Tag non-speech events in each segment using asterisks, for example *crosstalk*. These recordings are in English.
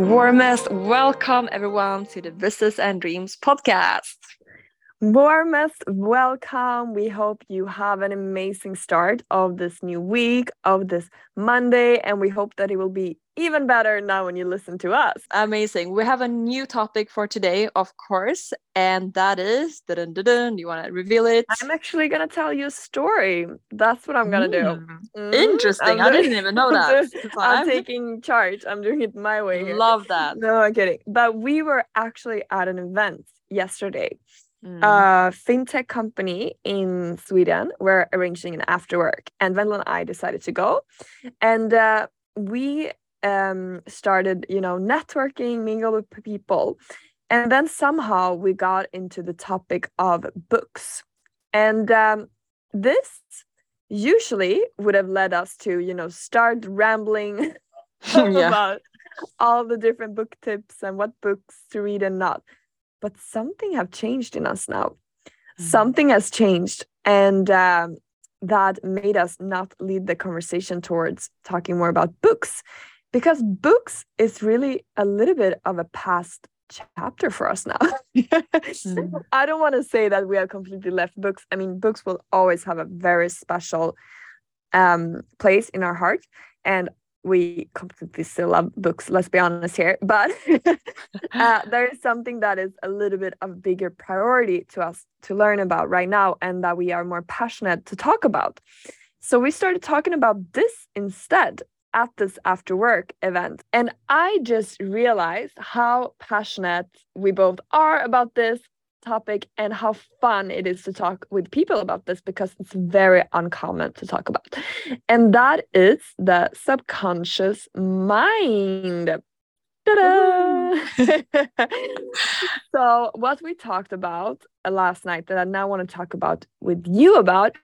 Warmest welcome everyone to the Business and Dreams podcast. Warmest welcome. We hope you have an amazing start of this new week, of this Monday, and we hope that it will be even better now when you listen to us. Amazing. We have a new topic for today, of course, and that is dun, dun, dun, you want to reveal it? I'm actually going to tell you a story. That's what I'm going to mm. do. Mm, Interesting. I didn't even know that. *laughs* I'm taking charge. I'm doing it my way. Here. Love that. No, I'm kidding. But we were actually at an event yesterday Mm. A fintech company in Sweden were arranging an after work, and Vendela and I decided to go, and uh, we um, started, you know, networking, mingle with people, and then somehow we got into the topic of books, and um, this usually would have led us to, you know, start rambling *laughs* *laughs* about all the different book tips and what books to read and not but something have changed in us now mm. something has changed and um, that made us not lead the conversation towards talking more about books because books is really a little bit of a past chapter for us now mm. *laughs* i don't want to say that we have completely left books i mean books will always have a very special um, place in our heart and we completely still love books let's be honest here *laughs* but uh, there is something that is a little bit of a bigger priority to us to learn about right now and that we are more passionate to talk about. So we started talking about this instead at this after work event and i just realized how passionate we both are about this topic and how fun it is to talk with people about this because it's very uncommon to talk about. And that is the subconscious mind. *laughs* so, what we talked about last night that I now want to talk about with you about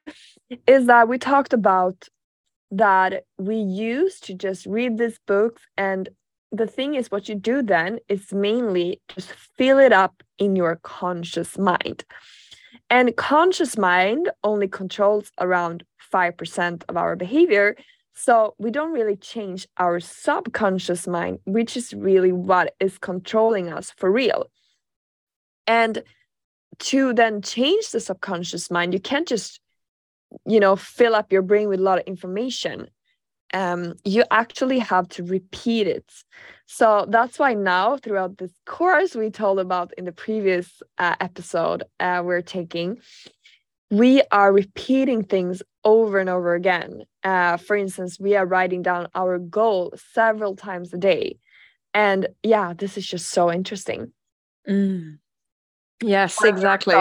is that we talked about that we used to just read these books and the thing is what you do then is mainly just fill it up in your conscious mind. And conscious mind only controls around 5% of our behavior. So we don't really change our subconscious mind which is really what is controlling us for real. And to then change the subconscious mind you can't just you know fill up your brain with a lot of information um, you actually have to repeat it. So that's why now, throughout this course we told about in the previous uh, episode uh, we're taking, we are repeating things over and over again. Uh, for instance, we are writing down our goal several times a day. And yeah, this is just so interesting. Mm. Yes, exactly.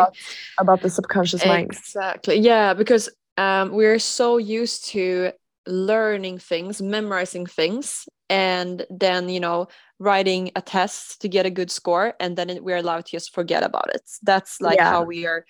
About the subconscious mind. Exactly. Yeah, because um, we're so used to learning things, memorizing things, and then you know writing a test to get a good score, and then we're allowed to just forget about it. That's like yeah. how we are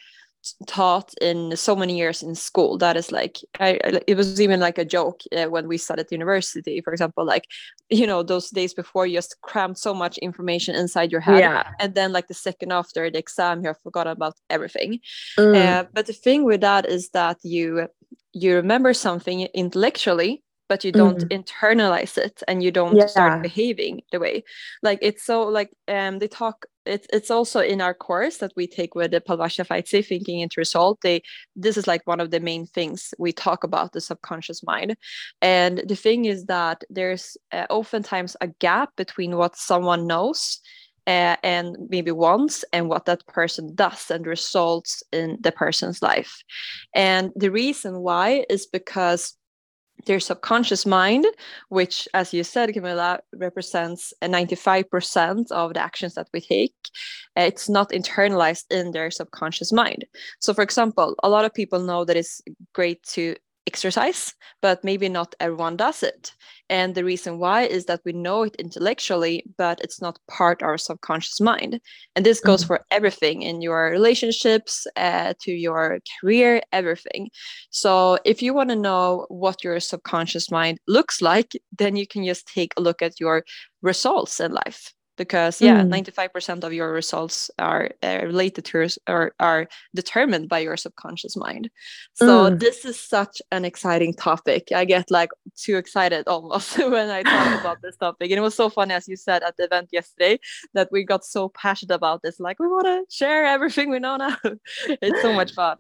taught in so many years in school that is like I, it was even like a joke uh, when we studied university for example like you know those days before you just crammed so much information inside your head yeah. and then like the second after the exam you have forgotten about everything mm. uh, but the thing with that is that you you remember something intellectually but you don't mm. internalize it and you don't yeah. start behaving the way like it's so like um they talk it's it's also in our course that we take with the Palvasha Faitse thinking into result they this is like one of the main things we talk about the subconscious mind and the thing is that there's uh, oftentimes a gap between what someone knows uh, and maybe wants and what that person does and results in the person's life. And the reason why is because their subconscious mind, which, as you said, Camilla, represents 95% of the actions that we take, it's not internalized in their subconscious mind. So, for example, a lot of people know that it's great to exercise, but maybe not everyone does it. And the reason why is that we know it intellectually, but it's not part of our subconscious mind. And this goes mm-hmm. for everything in your relationships, uh, to your career, everything. So if you want to know what your subconscious mind looks like, then you can just take a look at your results in life because yeah mm. 95% of your results are uh, related to or are determined by your subconscious mind so mm. this is such an exciting topic i get like too excited almost *laughs* when I talk about this topic. And it was so funny, as you said at the event yesterday, that we got so passionate about this. Like, we want to share everything we know now. *laughs* it's so much fun.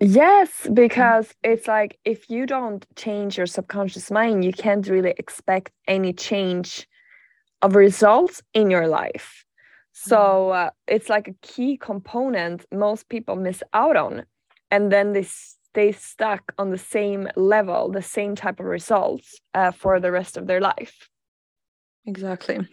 Yes, because it's like if you don't change your subconscious mind, you can't really expect any change of results in your life. So mm. uh, it's like a key component most people miss out on. And then they stay stuck on the same level, the same type of results uh, for the rest of their life. Exactly.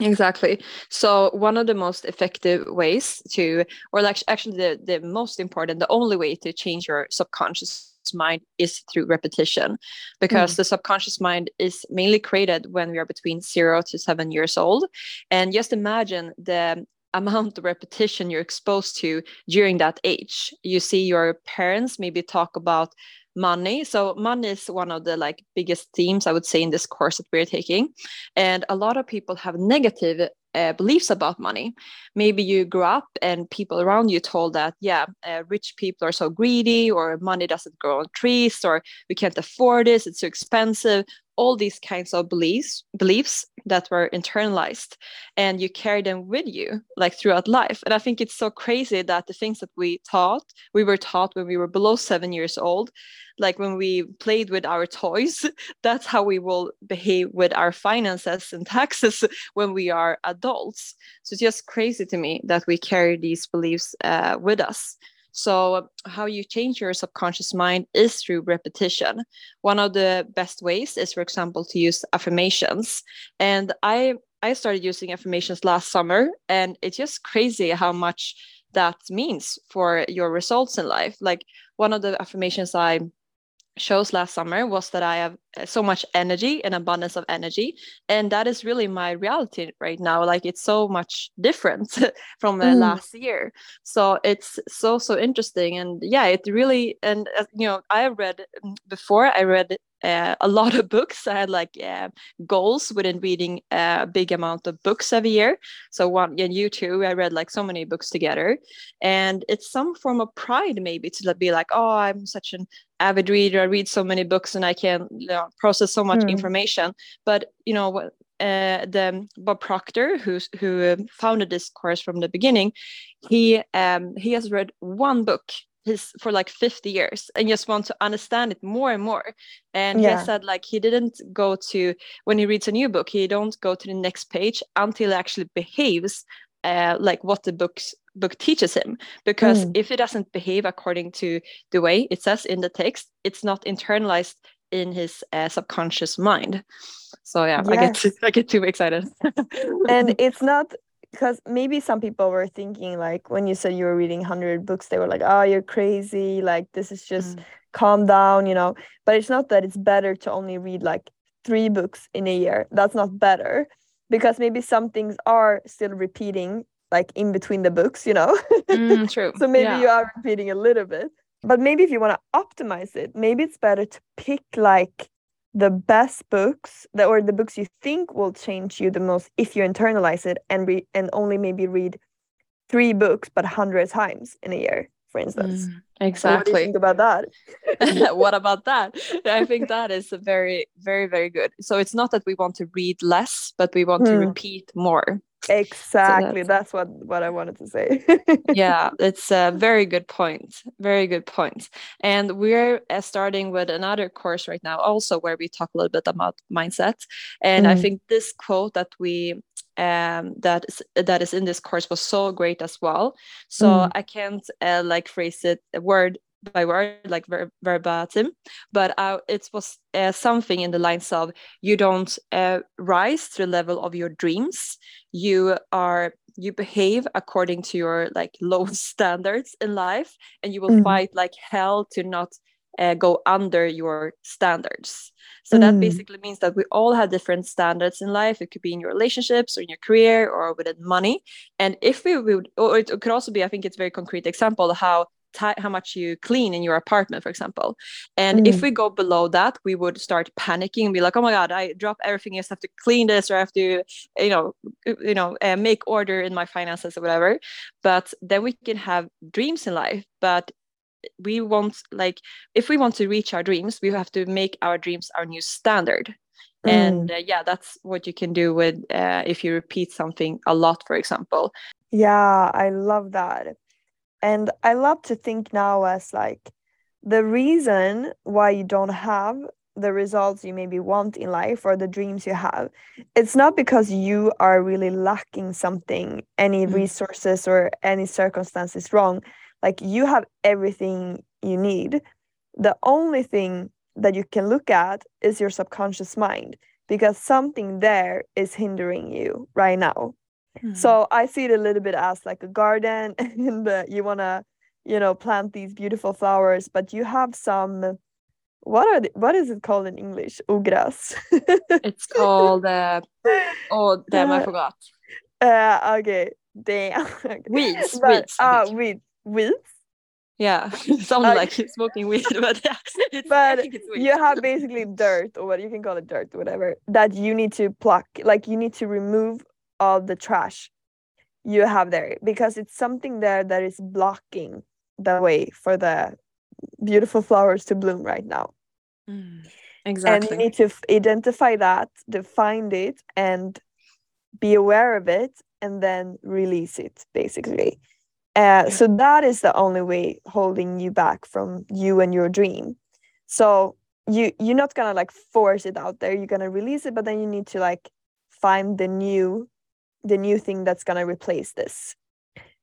Exactly. So one of the most effective ways to, or like actually the, the most important, the only way to change your subconscious mind is through repetition because mm. the subconscious mind is mainly created when we are between zero to seven years old. And just imagine the amount of repetition you're exposed to during that age. You see your parents maybe talk about money so money is one of the like biggest themes i would say in this course that we're taking and a lot of people have negative uh, beliefs about money. Maybe you grew up and people around you told that yeah uh, rich people are so greedy or money doesn't grow on trees or we can't afford this it's too expensive all these kinds of beliefs beliefs that were internalized and you carry them with you like throughout life. And i think it's so crazy that the things that we taught we were taught when we were below seven years old like when we played with our toys *laughs* that's how we will behave with our finances and taxes *laughs* when we are adults. So it's just crazy to me that we carry these beliefs uh, with us so, how you change your subconscious mind is through repetition. One of the best ways is, for example, to use affirmations. And I I started using affirmations last summer, and it's just crazy how much that means for your results in life. Like one of the affirmations I chose last summer was that I have uh, so much energy and abundance of energy. And that is really my reality right now. Like it's so much different *laughs* from uh, mm. last year. So it's so, so interesting. And yeah, it really, and uh, you know, I read mm, before, I read uh, a *laughs* lot of books. I had like uh, goals within reading a big amount of books every year. So one, and you too, I read like so many books together, and it's some form of pride maybe to be like, oh, I'm such an avid reader. I read so many books and I can you know, process so much mm. information. But you know, uh, the Bob Proctor, who who founded this course from the beginning, he um, he has read one book his for like 50 years and just want to understand it more and more and yeah. he said like he didn't go to when he reads a new book he don't go to the next page until it actually behaves uh, like what the books book teaches him because mm. if it doesn't behave according to the way it says in the text it's not internalized in his uh, subconscious mind so yeah yes. i get *laughs* i get too excited and *laughs* it's not because maybe some people were thinking like when you said you were reading 100 books they were like oh you're crazy like this is just mm. calm down you know? But it's not that it's better to only read like three books in a year. That's not better because maybe some things are still repeating like in between the books you know? Mm, *laughs* true. So maybe yeah. you are repeating a little bit. But maybe if you want to optimize it maybe it's better to pick like the best books that or the books you think will change you the most if you internalize it and read and only maybe read three books but hundred times in a year for instance. Mm, exactly what think about that? *laughs* What about that? I think that is a very very very good. So it's not that we want to read less but we want to hmm. repeat more exactly so that's, that's, what what i wanted to say yeah *laughs* it's a very good point very good point and we're uh, starting with another course right now also where we talk a little bit about mindset and mm. i think this quote that we um, that is that is in this course was so great as well so mm. i can't uh, like phrase it a word by word, like ver- verbatim, but uh, it was uh, something in the lines of you don't uh, rise to the level of your dreams. You are you behave according to your like *laughs* low standards in life, and you will mm. fight like hell to not uh, go under your standards. So mm. that basically means that we all have different standards in life. It could be in your relationships or in your career or within money. And if we would, or it could also be, I think it's a very concrete example how how much you clean in your apartment for example. And mm. if we go below that we would start panicking and be like oh my god i drop everything. I just have to clean this or i have to you know you know uh, make order in my finances or whatever. But then we can have dreams in life but we want like if we want to reach our dreams we have to make our dreams our new standard. Mm. and uh, yeah that's what you can do with uh, if you repeat something a lot for example. Yeah i love that and i love to think now as like the reason why you don't have the results you maybe want in life or the dreams you have it's not because you are really lacking something any mm. resources or any circumstances wrong. Like you have everything you need. The only thing that you can look at is your subconscious mind because something there is hindering you right now so i see it a little bit as like a garden *laughs* and uh, you want to you know plant these beautiful flowers but you have some what are the, what is it called in English? Ugras. it's called uh, *laughs* oh damn I forgot. Uh, okay, damn. *laughs* Weeds, but, weeds. Uh, weeds, weeds. Yeah, sounds uh, like smoking weed, but yeah, it's, but you have basically dirt or what you can call it dirt, whatever that you need to pluck. Like you need to remove all the trash you have there because it's something there that is blocking the way for the beautiful flowers to bloom right now. Mm, exactly. And you need to f- identify that, define it, and be aware of it, and then release it, basically. Uh, so that is the only way holding you back from you and your dream. So you you're not gonna like force it out there. You're gonna release it, but then you need to like find the new the new thing that's gonna replace this,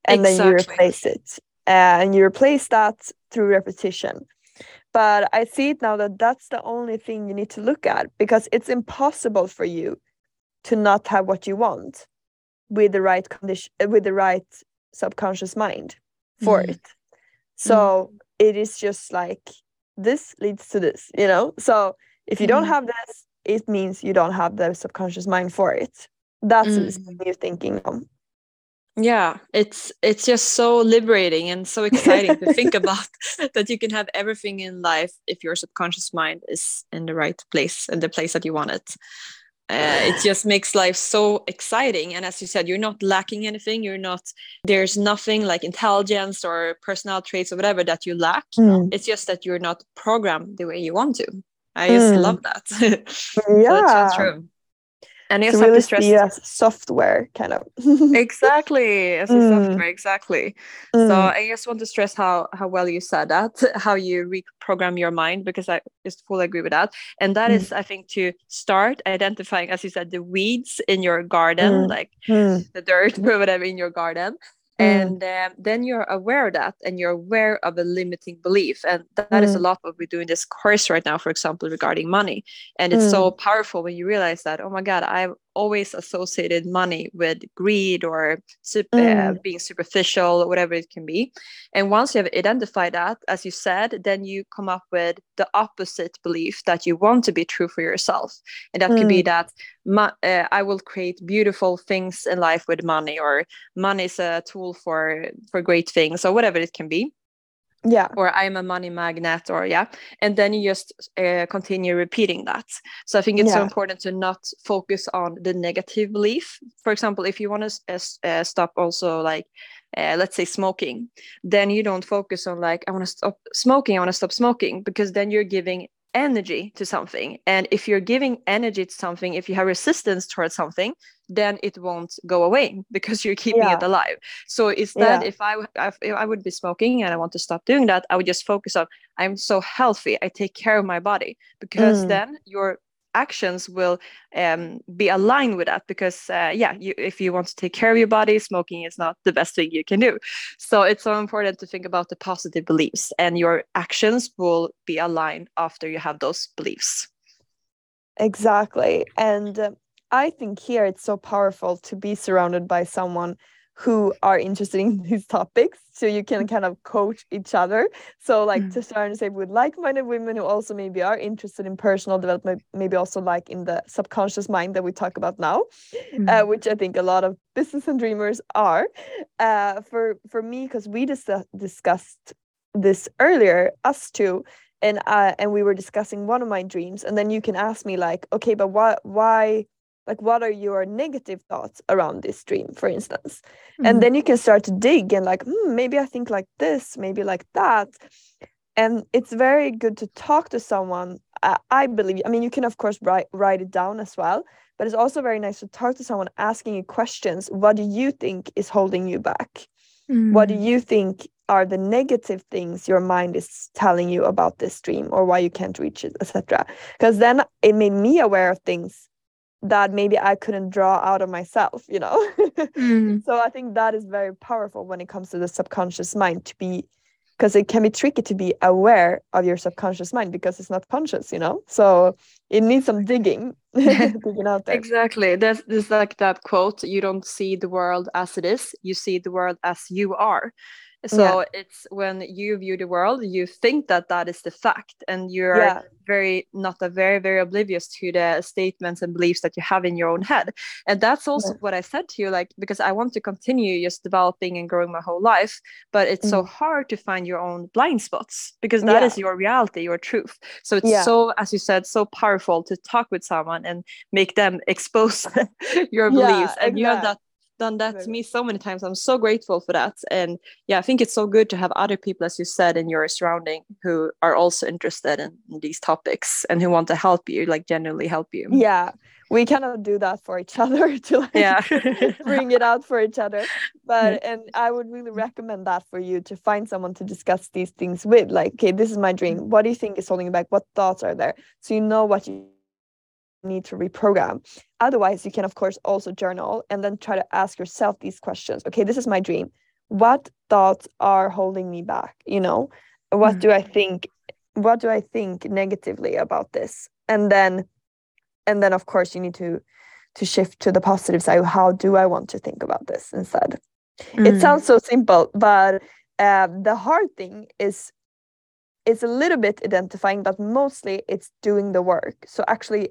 and exactly. then you replace it, and you replace that through repetition but i see it now that that's the only thing you need to look at because it's impossible for you to not have what you want with the right condition uh, with the right subconscious mind for mm. it so mm. it is just like this leads to this you know so if you mm. don't have this it means you don't have the subconscious mind for it that's mm. new thinking on yeah it's it's just so liberating and so exciting to think *laughs* about *laughs* that you can have everything in life if your subconscious mind is in the right place and the place that you want it. Uh, it just makes life so exciting. And as you said you're not lacking anything. You're not there's nothing like intelligence or personal traits or whatever that you lack. Mm. it's just that you're not programmed the way you want to. I just mm. love that. *laughs* Yeah. so true and you to really stress see as software kind of *laughs* exactly as a mm. software exactly mm. so i just want to stress how how well you said that *laughs* how you reprogram your mind because i just fully agree with that and that mm. is, i think to start identifying as you said the weeds in your garden mm. like mm. the dirt *laughs* or whatever in your garden. And um, then you're aware of that and you're aware of a limiting belief and that, mm. is a mm. lot what we do in this course right now for example regarding money and it's mm. so powerful when you realize that oh my god i've always associated money with greed or super, uh, mm. uh, being superficial or whatever it can be. And once you have identified that, as you said, then you come up with the opposite belief that you want to be true for yourself. And that mm. could be mm. that uh, I will create beautiful things in life with money, or money is a tool for for great things, or whatever it can be yeah. or i'm a money magnet or yeah. And then you just uh, continue repeating that. So i think it's yeah. so important to not focus on the negative belief. For example if you want to uh, stop also like uh, let's say smoking then you don't focus on like i want to stop smoking i want to stop smoking because then you're giving energy to something and if you're giving energy to something if you have resistance towards something then it won't go away *laughs* because you're keeping yeah. it alive so instead yeah. if I, if I would be smoking and i want to stop doing that i would just focus on i'm so healthy i take care of my body because mm. then your actions will um, be aligned with that because uh, yeah you, if you want to take care of your body smoking is not the best thing you can do. So it's so important to think about the positive beliefs and your actions will be aligned after you have those beliefs. Exactly. And uh, i think here it's so powerful to be surrounded by someone who are interested in *laughs* these topics so you can kind of coach each other so like mm. to start and say with like-minded women who also maybe are interested in personal development maybe also like in the subconscious mind that we talk about now mm. uh, which i think a lot of *laughs* business and dreamers are uh, for for me because we dis- discussed this earlier us two and uh, and we were discussing one of my dreams and then you can ask me like okay but why why like what are your negative thoughts around this dream for instance mm-hmm. and then you can start to dig and like hmm, maybe i think like this maybe like that and it's very good to talk to someone I, I believe i mean you can of course write write it down as well but it's also very nice to talk to someone asking you questions what do you think is holding you back mm. what do mm. you think are the negative things your mind is telling you about this dream or why you can't reach it etc because then it made me aware of things that maybe I couldn't draw out of myself, you know? *laughs* mm. So I think that is very powerful when it comes to the subconscious mind to be, because it can be tricky to be aware of your subconscious mind because it's not conscious, you know? So it needs some digging, *laughs* digging *laughs* out there. Exactly. There's, there's like that quote you don't see the world as it is, you see the world as you are. So yeah. it's when you view the world, you think that that is the fact, and you're yeah. very not a very very oblivious to the statements and beliefs that you have in your own head. And that's also yeah. what I said to you, like because I want to continue just developing and growing my whole life, but it's mm. so hard to find your own blind spots because that is your reality, your truth. So it's so, as you said, so powerful to talk with someone and make them *laughs* expose *laughs* your beliefs, and exactly. you have that done that to me so many times. I'm so grateful for that. And yeah, I think it's so good to have other people, as you said, in your surrounding who are also interested in, in these topics and who want to help you, like genuinely help you. Yeah. We cannot do that for each *laughs* other to like yeah. *laughs* bring it out for each other. But and I would really recommend that for you to find someone to discuss these things with. Like, okay, this is my dream. Mm. What do you think is holding you back? What thoughts are there? So you know what you need to reprogram. Otherwise, you can, of course, also journal and then try to ask yourself these questions. Okay, this is my dream. What thoughts are holding me back? You know, what mm-hmm. do I think? What do I think negatively about this? And then, and then, of course, you need to to shift to the positive side. How do I want to think about this instead? Mm. It sounds so simple, but uh, the hard thing is it's a little bit identifying, but mostly it's doing the work. So actually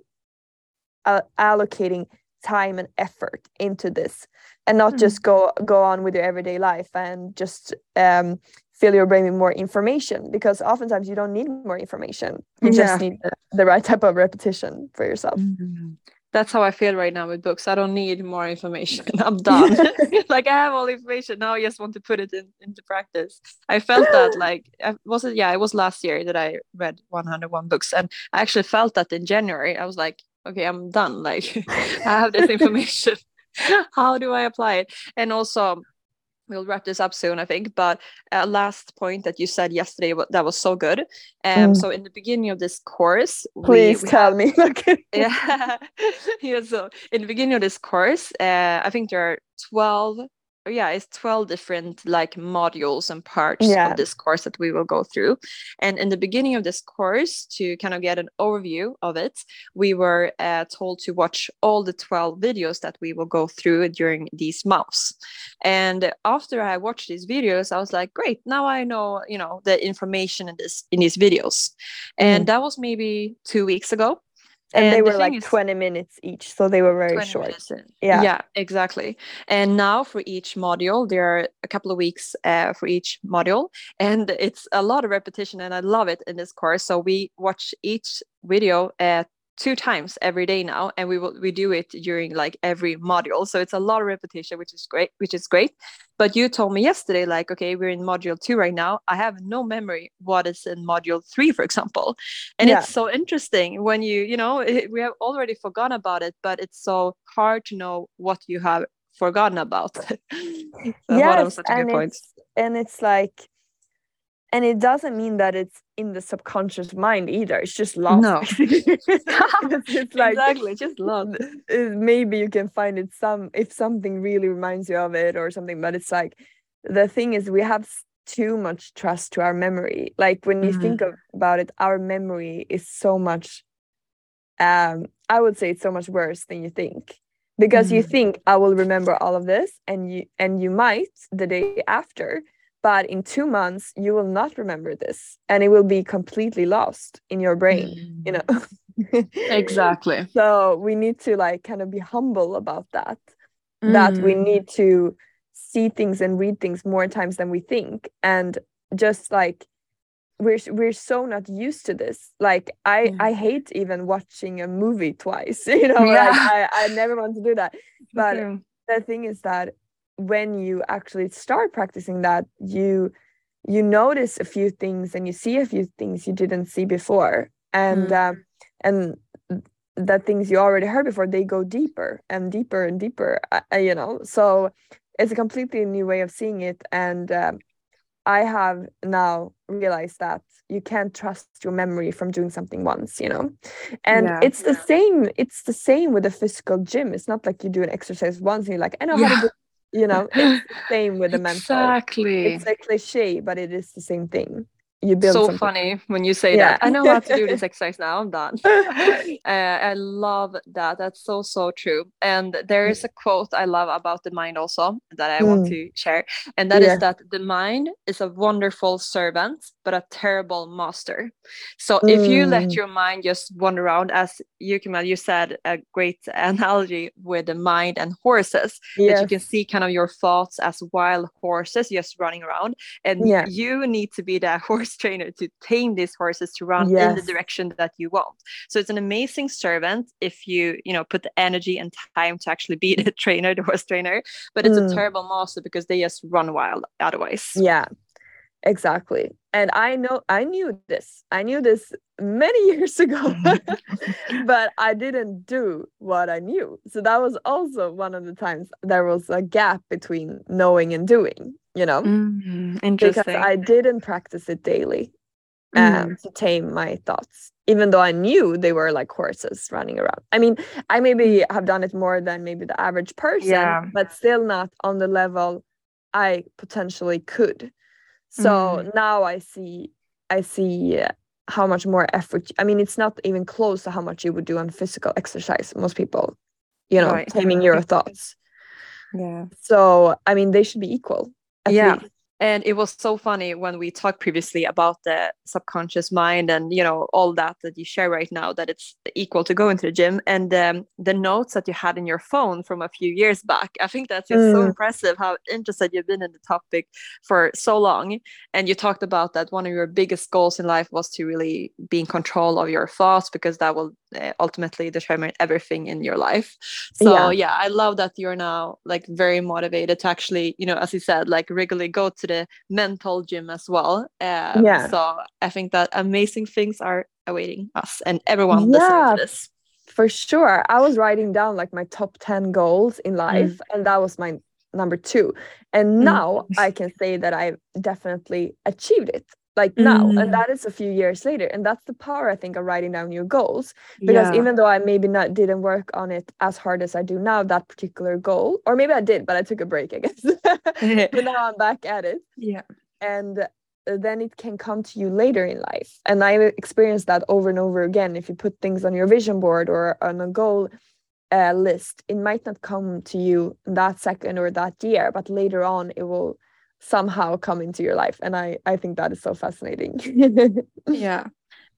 uh, allocating time and effort into this and not mm. just go go on with your everyday life and just um, fill your brain with more information because oftentimes you don't need more information. You yeah. just need the, the, right type of repetition for yourself. Mm-hmm. that's how i feel right now with books. I don't need more information. *laughs* I'm done. *laughs* Like i have all the information. Now i just want to put it in, into practice. I felt that *laughs* like was it yeah it was last year that i read 101 books and i actually felt that in january. I was like okay i'm done. Like i have this information. How do i apply it? And also we'll wrap this up soon i think but uh, last point that you said yesterday that was so good um mm. so in the beginning of this course please we, we tell have, me *laughs* *laughs* yeah *laughs* yeah so in the beginning of this course uh, i think there are 12 yeah it's 12 different like modules and parts yeah. of this course that we will go through and in the beginning of this course to kind of get an overview of it we were uh, told to watch all the 12 videos that we will go through during these months and after i watched these videos i was like great now i know you know the information in this in these videos and mm. that was maybe two weeks ago and, and they were like is, 20 minutes each so they were very short. yeah. Yeah exactly. And now for each module there are a couple of weeks uh, for each module and it's a lot of repetition and i love it in this course. So we watch each video at two times every day now and we will we do it during like every module. So it's a lot of repetition which is great which is great. But you told me yesterday like okay we're in module two right now. I have no memory what is in module three for example. And yeah. it's so interesting when you you know it, *laughs* we have already forgotten about it but it's so hard to know what you have forgotten about. *laughs* So yes, and it's, and it's like and it doesn't mean that it's in the subconscious mind either. It's just lost. No. *laughs* It's, *laughs* like exactly just lost. maybe you can find it some if something really reminds you of it or something but it's like the thing is we have too much trust to our memory. Like when you mm-hmm. think of, about it our memory is so much um i would say it's so much worse than you think. Because mm-hmm. you think i will remember all of this and you and you might the day after but in two months you will not remember this and it will be completely lost in your brain mm. you know exactly *laughs* so we need to like kind of be humble about that mm. that we mm. need to see things and read things more times than we think and just like we're we're so not used to this like i i hate even watching a movie twice *laughs* you know yeah. like I, I never want to do that *laughs* but the thing is that when you actually start practicing that you you notice a few things and you see a few things you didn't see before and mm. um, and that things you already heard before they go deeper and deeper and deeper uh, uh you know so it's a completely new way of seeing it and um, i have now realized that you can't trust your memory from doing something once you know and yeah. it's the same it's the same with the physical gym it's not like you do an exercise once and you're like i know yeah. how to do you know it's *laughs* the same with the mental exactly it's a cliche but it is the same thing you build so something. funny when you say yeah. that i know how to do this *laughs* exercise now i'm done *laughs* uh, i love that that's so so true and there is a quote i love about the mind also that i mm. want to share and that yeah. is that the mind is a wonderful servant but a terrible master so mm. if you let mm. your mind just wander around as you you said a great analogy with the mind and horses yes. that you can see kind of your thoughts as wild horses just running around and yeah. you need to be that horse *laughs* horse trainer to tame these horses to run yes. in the direction that you want so it's an amazing servant if you you know put the energy and time to actually be *laughs* the trainer the horse trainer but it's mm. a terrible master because they just run wild otherwise yeah exactly and i know i knew this i knew this many *laughs* years ago *laughs* but i didn't do what i knew so that was also one of the times there was a gap between knowing and doing you know mm, interesting. because i didn't practice it daily um, mm. to tame my thoughts even though i knew they were like horses running around i mean i maybe mm. have done it more than maybe the average person yeah. but still not on the level i potentially could so mm. now i see i see how much more effort i mean it's not even close to how much you would do on physical exercise most people you know right. taming your thoughts yeah so i mean they should be equal yeah least. And it was so funny when we talked previously about the subconscious mind and you know all that that you share right now that it's equal to go into the gym and um, the notes that you had in your phone from a few years back i think that's just mm. so impressive how interested you've been in the topic for so long and you talked about that one of your biggest goals in life was to really be in control of your thoughts because that will uh, ultimately determine everything in your life so yeah. yeah i love that you're now like very motivated to actually you know as you said like regularly go to the mental gym as well um, yeah so i think that amazing things are awaiting us and everyone yeah. listening to this for sure i was writing down like my top 10 goals in life mm. and that was my number two and mm. now i can say that i've definitely achieved it like now mm. and that is a few years later and that's the power i think of writing down your goals because yeah. even though i maybe not didn't work on it as hard as i do now that particular goal or maybe i did but i took a break i guess *laughs* *laughs* but now i'm back at it yeah and uh, then it can come to you later in life and i experienced that over and over again if you put things on your vision board or on a goal uh, list it might not come to you that second or that year but later on it will somehow come into your life and i i think that is so fascinating. *laughs* Yeah.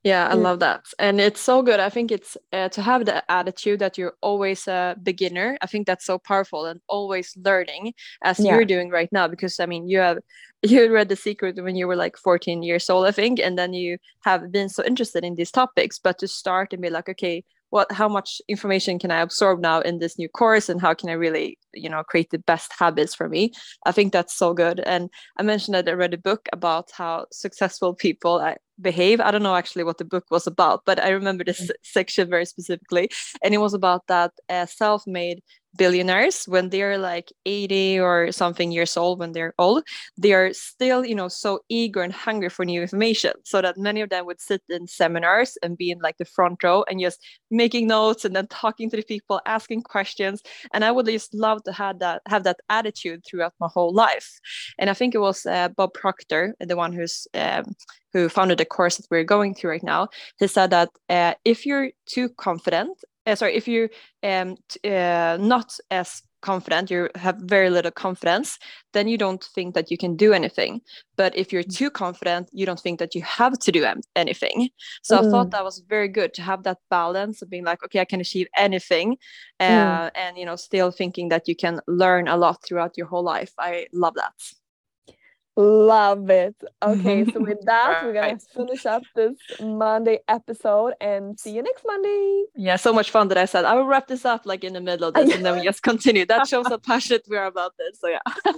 Yeah i love that. And it's so good. I think it's uh, to have the attitude that you're always a beginner i think that's so powerful and always learning as yeah. you're doing right now because i mean you have *laughs* you read the secret when you were like 14 years old i think and then you have been so interested in these topics but to start and be like okay what how much information can i absorb now in this new course and how can i really you know create the best habits for me? I think that's so good. And i mentioned that i read a book about how successful people uh, behave. I don't know actually what the book was about but i remember this mm. section very specifically. And it was about that uh, self-made billionaires when they're like 80 or something years old when they're old they are still you know so eager and hungry for new information so that many of them would sit in seminars and be in like the front row and just making notes and then talking to the people asking questions and i would just love to have that have that attitude throughout my whole life. And i think it was uh, bob proctor the one who's um, who founded the course that we're going through right now he said that uh, if you're too confident uh, sorry, if you um uh, not as confident, you have very little confidence, then you don't think that you can do anything. But if you're mm. too confident, you don't think that you have to do anything. So mm. I thought mm. that was very good to have that balance of being like, okay, I can achieve anything, uh, mm. and you know, still thinking that you can learn a lot throughout your whole life. I love that. Love it. Okay, so with *laughs* that, we're gonna finish up this Monday episode and see you next Monday. Yeah, so much fun that I said I will wrap this up like in the middle of this and then we just continue. That shows how *laughs* passionate we are about this. So yeah. *laughs*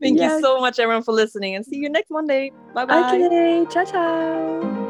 Thank yes. you so much everyone for listening and see you next Monday. Bye bye. Okay, ciao ciao.